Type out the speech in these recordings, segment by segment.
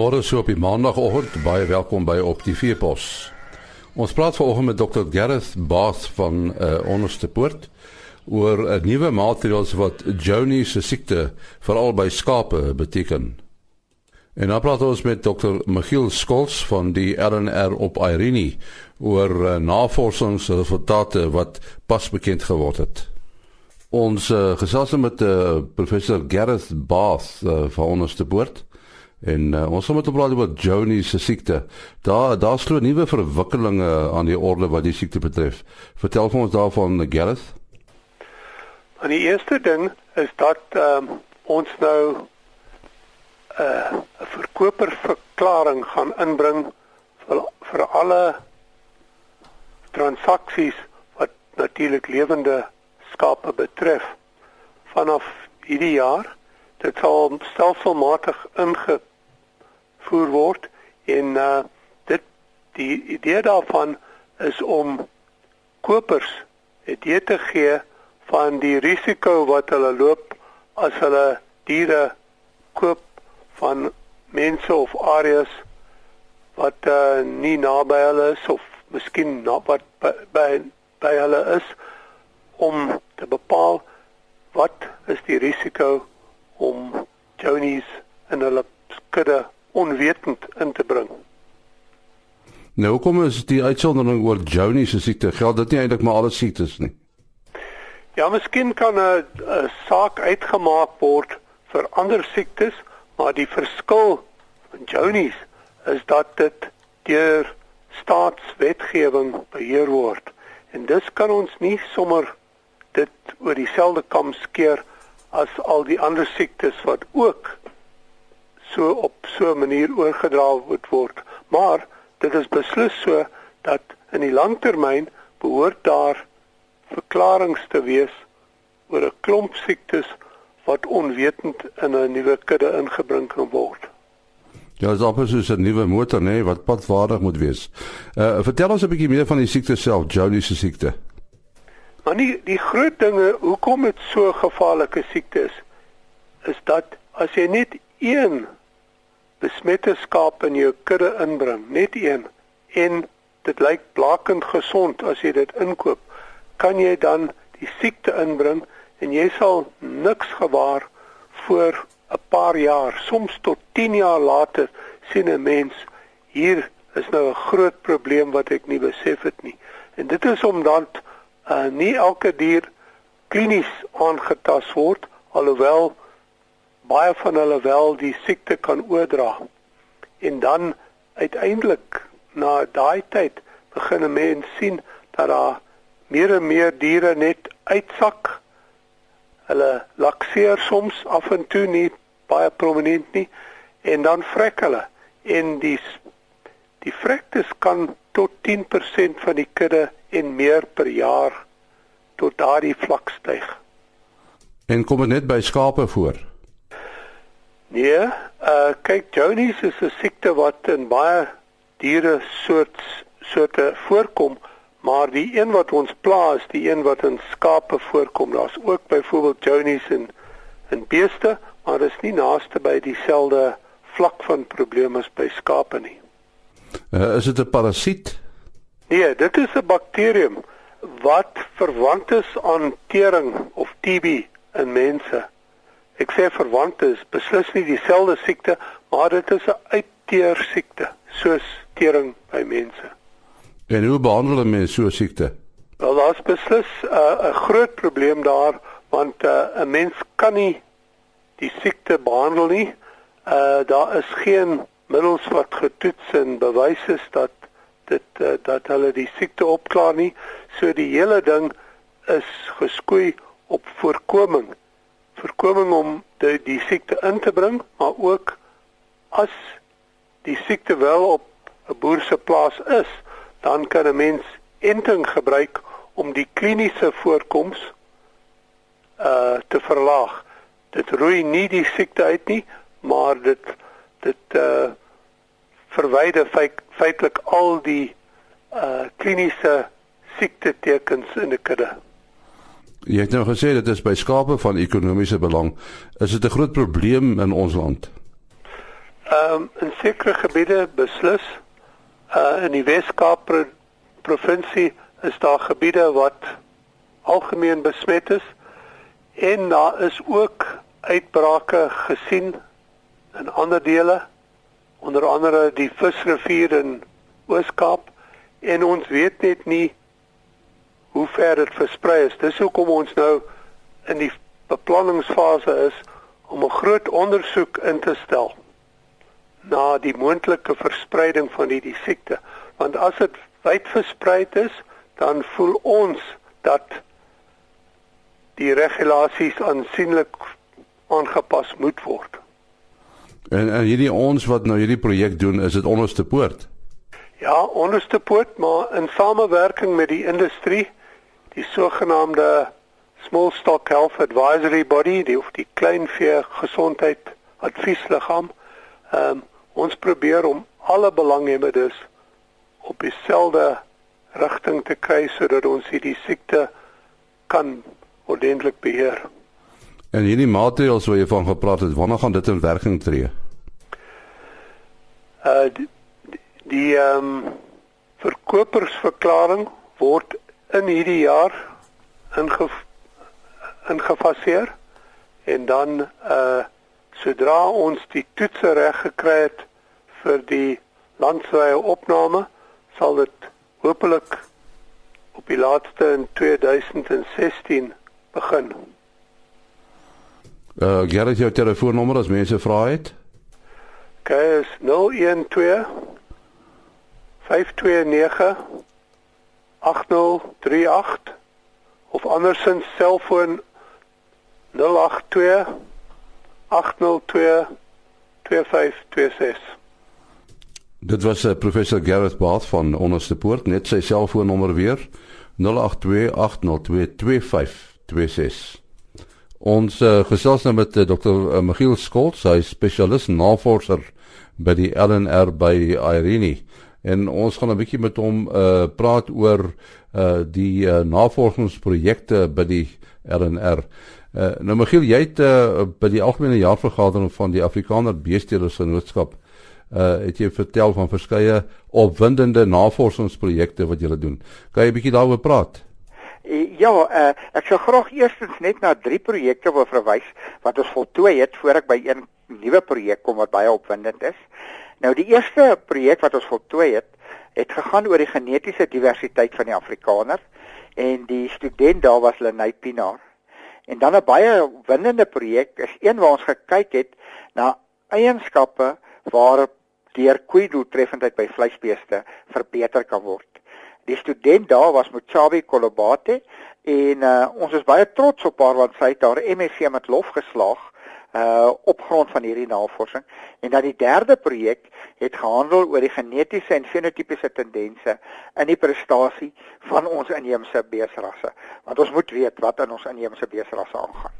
Goeiemôre so op die maandagooggend. Baie welkom by Op die Veepos. Ons praat vanoggend met Dr. Gareth Bath van uh, Onderste Poort oor 'n uh, nuwe maatreëls wat Johnny se siekte veral by skape beteken. En dan praat ons met Dr. Michiel Skols van die RNR op Irene oor uh, navorsingsresultate wat pas bekend geword het. Ons uh, gesels met uh, professor Gareth Bath uh, van Onderste Poort. En uh, ons gaan met hom praat oor Johnny se siekte. Daar daar slo nuwe verwikkelinge aan die orde wat die siekte betref. Vertel vir ons daarvan Gareth. En die eerste ding is dat um, ons nou eh, 'n uh, verkoperverklaring gaan inbring vir vir alle transaksies wat natuurlik lewende skape betref vanaf hierdie jaar. Dit sal stelselmatig inge voer word en uh dit die idee daarvan is om kopers 'n idee te gee van die risiko wat hulle loop as hulle diere koop van mense of areas wat uh nie naby hulle is of miskien na wat by by, by hulle is om te bepaal wat is die risiko om jonies in hulle kudde onwetend in te bring. Nou kom ons die uitsondering oor Johnny se siekte. Geld dit nie eintlik maar alle siektes nie? Ja, miskien kan 'n saak uitgemaak word vir ander siektes, maar die verskil van Johnny's is dat dit deur staatswetgewing beheer word. En dus kan ons nie sommer dit oor dieselfde kam skeer as al die ander siektes wat ook so op so 'n manier oorgedra moet word. Maar dit is beslis so dat in die langtermyn behoort daar verklaringe te wees oor 'n klomp siektes wat onwetend in 'n nuwe kudde ingebring kan word. Ja, dis amper soos 'n nuwe motor, nê, nee, wat padvaardig moet wees. Uh vertel ons 'n bietjie meer van die siekte self, Johnny se siekte. Maar nie die groot dinge hoekom dit so gevaarlike siekte is, is dat as jy net een besmette skaap in jou kudde inbring, net een. En dit lyk blakend gesond as jy dit inkoop, kan jy dan die siekte inbring en jy sal niks gewaar voor 'n paar jaar, soms tot 10 jaar later sien 'n mens hier is nou 'n groot probleem wat ek nie besef het nie. En dit is omdat uh, nie elke dier klinies aangetast word alhoewel baie van hulle wel die siekte kan oordra. En dan uiteindelik na daai tyd begin 'n mens sien dat daar meer en meer diere net uitsak. Hulle lakseer soms af en toe nie baie prominent nie en dan vrek hulle en die die vrektes kan tot 10% van die kudde en meer per jaar tot daardie vlak styg. En kom dit net by skape voor? Nee, uh kyk Jones is 'n siekte wat in baie diere soort soorte voorkom, maar die een wat ons pla is die een wat in skape voorkom. Daar's ook byvoorbeeld Jones in in beeste, maar dit is nie naaste by dieselfde vlak van probleme as by skape nie. Uh, is dit 'n parasiet? Nee, dit is 'n bakterium wat verwant is aan tering of TB in mense. Ek sê verwant is beslis nie dieselfde siekte, maar dit is 'n uitteer siekte, soos tering by mense. En hoe behandel mense so siekte? Wel, daar's beslis uh, 'n uh, groot probleem daar, want uh, 'n uh, mens kan nie die siekte behandel nie. Uh daar is geen middels wat getoets en bewys is dat dit uh, dat hulle die siekte opklaar nie. So die hele ding is geskoei op voorkoming voorkoming om die, die siekte in te bring, maar ook as die siekte wel op 'n boer se plaas is, dan kan 'n mens enting gebruik om die kliniese voorkoms uh te verlaag. Dit roei nie die siekte uit nie, maar dit dit uh verwyder feitelik al die uh kliniese siekte tekens in die kudde. Jy het nou gesê dit is by skape van ekonomiese belang. Is dit 'n groot probleem in ons land? Ehm um, in sekere gebiede beslis uh in die Wes-Kaap provinsie is daar gebiede wat algemeen besmet is en daar is ook uitbrake gesien in ander dele onder andere die Visrivier in Oos-Kaap en ons weet net nie hoe ver dit versprei is. Dis hoekom ons nou in die beplanningsfase is om 'n groot ondersoek in te stel na die moontlike verspreiding van hierdie siekte. Want as dit wyd versprei is, dan voel ons dat die regulasies aansienlik aangepas moet word. En en hierdie ons wat nou hierdie projek doen, is dit onderste poort. Ja, onderste poort, maar in samewerking met die industrie, die sogenaamde Small Stock Health Advisory Body, die of die kleinvee gesondheid adviesliggaam. Ehm um, ons probeer om alle belanghebbendes op dieselfde rigting te kry sodat ons hierdie siekte kan ordentlik beheer. En hierdie maatreëls wat jy van gepraat het, wanneer gaan dit in werking tree? Uh die ehm um, verkopersverklaring word in hierdie jaar inge ingefaseer en dan uh sodra ons die toetse reg gekry het vir die landwyse opname sal dit hopelik op die laaste in 2016 begin. Uh Gerrit jou telefoonnommer as mense vra het. OK is 012 529 8038 of andersins selfoon 082 802 2526 Dit was uh, professor Gareth Bath van Onderste Poort net sy selfoonnommer weer 082 802 2526 Ons uh, gesels nou met uh, Dr. Uh, Michiel Skolt, hy is spesialis navorser by die LNR by Irene. En ons gaan 'n bietjie met hom uh praat oor uh die uh, navorsingsprojekte by die LNR. Uh nou Michiel, jy het uh, by die algemene jaarvergadering van die Afrikaner Beestedelsgenootskap uh het jy vertel van verskeie opwindende navorsingsprojekte wat julle doen. Kan jy 'n bietjie daaroor praat? Eh, ja, uh, ek sou graag eerstens net na drie projekte wil verwys wat ons voltooi het voor ek by een nuwe projek kom wat baie opwindend is. Nou die eerste projek wat ons voltooi het, het gegaan oor die genetiese diversiteit van die Afrikaner en die student daar was Lenay Pinaar. En dan 'n baie opwindende projek is een waar ons gekyk het na eienskappe waar deur koeidoeltreffendheid by vleisbeeste verbeter kan word. Die student daar was Mchabi Kolobate en uh, ons is baie trots op haar want sy het haar MSc met lof geslaag uh op grond van hierdie navorsing. En dan die derde projek het gehandel oor die genetiese en fenotipiese tendense in die prestasie van ons inheemse beesrasse. Want ons moet weet wat in ons inheemse beesrasse aangaan.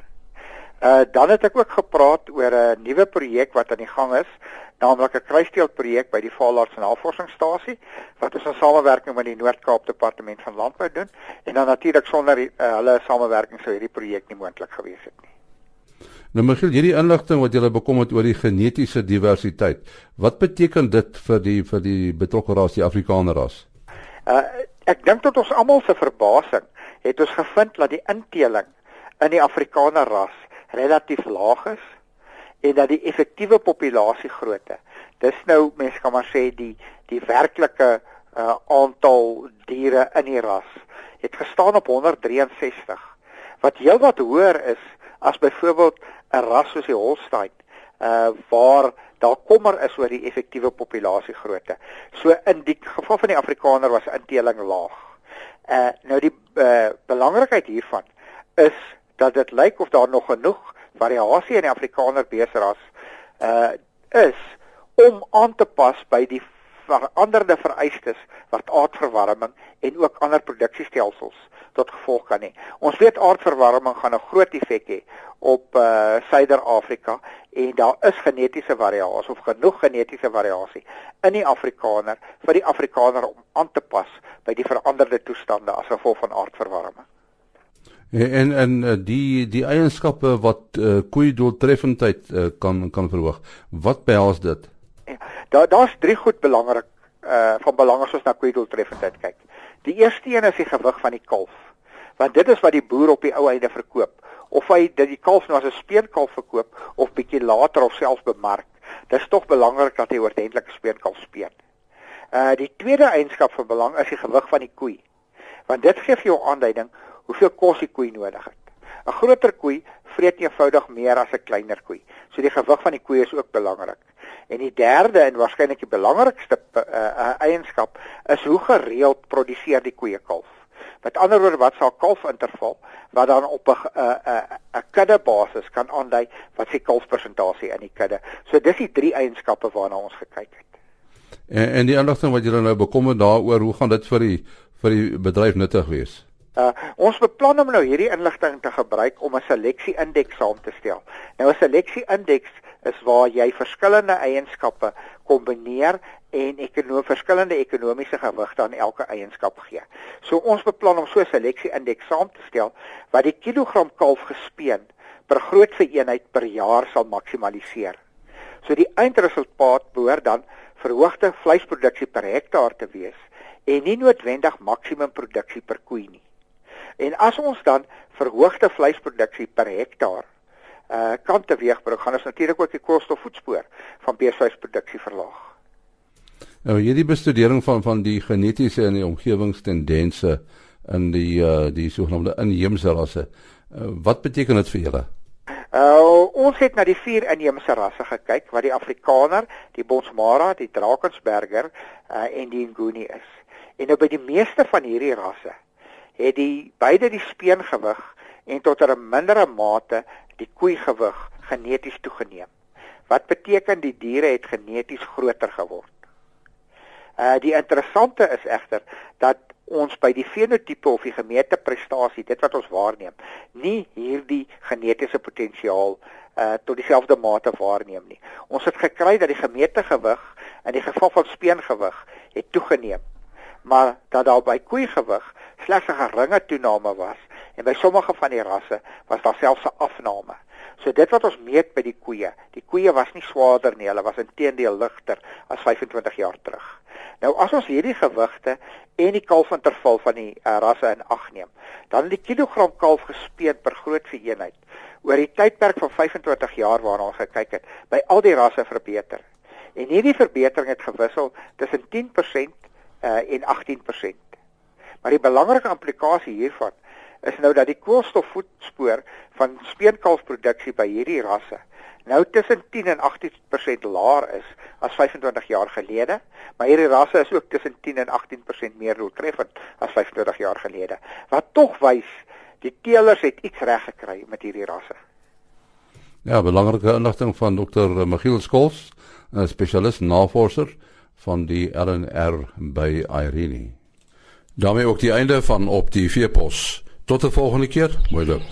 Uh dan het ek ook gepraat oor 'n nuwe projek wat aan die gang is, naamlik 'n kruisdeel projek by die Vaalaards Navorsingsstasie wat ons in samewerking met die Noord-Kaap Departement van Landbou doen en dan natuurlik sonder uh, hulle samewerking sou hierdie projek nie moontlik gewees het nie. Nou Michiel, hierdie inligting wat jy bekom het oor die genetiese diversiteit, wat beteken dit vir die vir die betrokke ras, die Afrikaner ras? Uh ek dink tot ons almal se verbasing het ons gevind dat die inteling in die Afrikaner ras relatief laag is en dat die effektiewe populasiegrootte dis nou mense kan maar sê die die werklike uh, aantal diere in die ras het gestaan op 163 wat heelwat hoër is as byvoorbeeld 'n ras soos die Holstein uh waar daar kommer is oor die effektiewe populasiegrootte. So in die geval van die Afrikaner was inteling laag. Uh nou die uh, belangrikheid hiervan is dat dit lyk of daar nog genoeg variasie in die Afrikaner beesras uh is om aan te pas by die veranderde vereistes wat aardverwarming en ook ander produksiestelsels tot gevolg kan hê. Ons weet aardverwarming gaan 'n groot effek hê op uh Suider-Afrika en daar is genetiese variasie of genoeg genetiese variasie in die Afrikaner vir die Afrikaner om aan te pas by die veranderde toestande as gevolg van aardverwarming. En en eh, die die eienskappe wat uh, koei doeltreffendheid uh, kan kan verhoog. Wat behels dit? Daar daar's drie goed belangrik uh van belang as ons na koei doeltreffendheid kyk. Die eerste een is die gewig van die kalf. Want dit is wat die boer op die ou einde verkoop. Of hy dit die kalf nou as 'n speenkalf verkoop of bietjie later of selfs bemark. Dis tog belangrik dat hy oortentlik speenkalf speen. Uh die tweede eienskap van belang is die gewig van die koei. Want dit gee vir jou aanduiding hoeveel kos die koei nodig het. 'n Groter koei vreet eenvoudig meer as 'n kleiner koei. So die gewig van die koei is ook belangrik. En die derde en waarskynlik die belangrikste uh, uh, eienskap is hoe gereeld produseer die koeie kalf. Met ander woorde, wat sal kalfinterval wat dan op 'n 'n 'n kudde basis kan aandui wat se kalfpersentasie in die kudde. So dis die drie eienskappe waarna ons gekyk het. En en die inligting wat julle nou bekommer daaroor, hoe gaan dit vir die vir die bedryf nuttig wees? Uh ons beplan om nou hierdie inligting te gebruik om 'n seleksie indeks saam te stel. Nou 'n seleksie indeks is waar jy verskillende eienskappe kombineer en ekonom verskillende ekonomiese gewigte aan elke eienskap gee. So ons beplan om so 'n seleksie indeks saam te stel wat die kilogram kalf gespeen per groot vereenheid per jaar sal maksimaliseer. So die eindresultaat behoort dan verhoogde vleisproduksie per hektaar te wees en nie noodwendig maksimum produksie per koei nie. En as ons dan verhoogde vleisproduksie per hektaar uh kan teweegbring, gaan ons natuurlik ook die koolstofvoetspoor van beesvleisproduksie verlaag. Nou hierdie bestudering van van die genetiese en die omgewingstendense in die uh die sogenaamde inheemse rasse. Uh, wat beteken dit vir julle? Uh ons het na die vier inheemse rasse gekyk wat die Afrikaner, die Bonsmara, die Drakensberger uh en die Nguni is. En nou by die meeste van hierdie rasse het die beide die speengewig en tot 'n mindere mate die koeigewig geneties toegeneem. Wat beteken die diere het geneties groter geword? Uh die interessante is egter dat ons by die fenotipe of die gemeente prestasie, dit wat ons waarneem, nie hierdie genetiese potensiaal uh tot dieselfde mate waarneem nie. Ons het gekry dat die gemeente gewig in die geval van speengewig het toegeneem, maar dat daar by koeigewig slegs 'n geringe toename was en by sommige van die rasse was daar selfs 'n afname. So dit wat ons meet by die koeie, die koeie was nie swaarder nie, hulle was inteendeel ligter as 25 jaar terug. Nou as ons hierdie gewigte en die kalfinterval van die uh, rasse in ag neem, dan die kilogram kalf gespeen per groot vereenheid oor die tydperk van 25 jaar waarna ons gekyk het, by al die rasse verbeter. En hierdie verbetering het gewissel tussen 10% uh, en 18%. Maar die belangrike implikasie hiervan is nou dat die koolstofvoetspoor van speenkalfproduksie by hierdie rasse nou tussen 10 en 18% laer is as 25 jaar gelede, maar hierdie rasse is ook tussen 10 en 18% meer doeltreffend as 25 jaar gelede. Wat tog wys die teelers het iets reg gekry met hierdie rasse. Ja, belangrike inligting van Dr. Michiel Skols, 'n spesialis navorser van die LNR by Irene daarmee ook die einde van op die veepos. Tot de volgende keer. Mooi loop.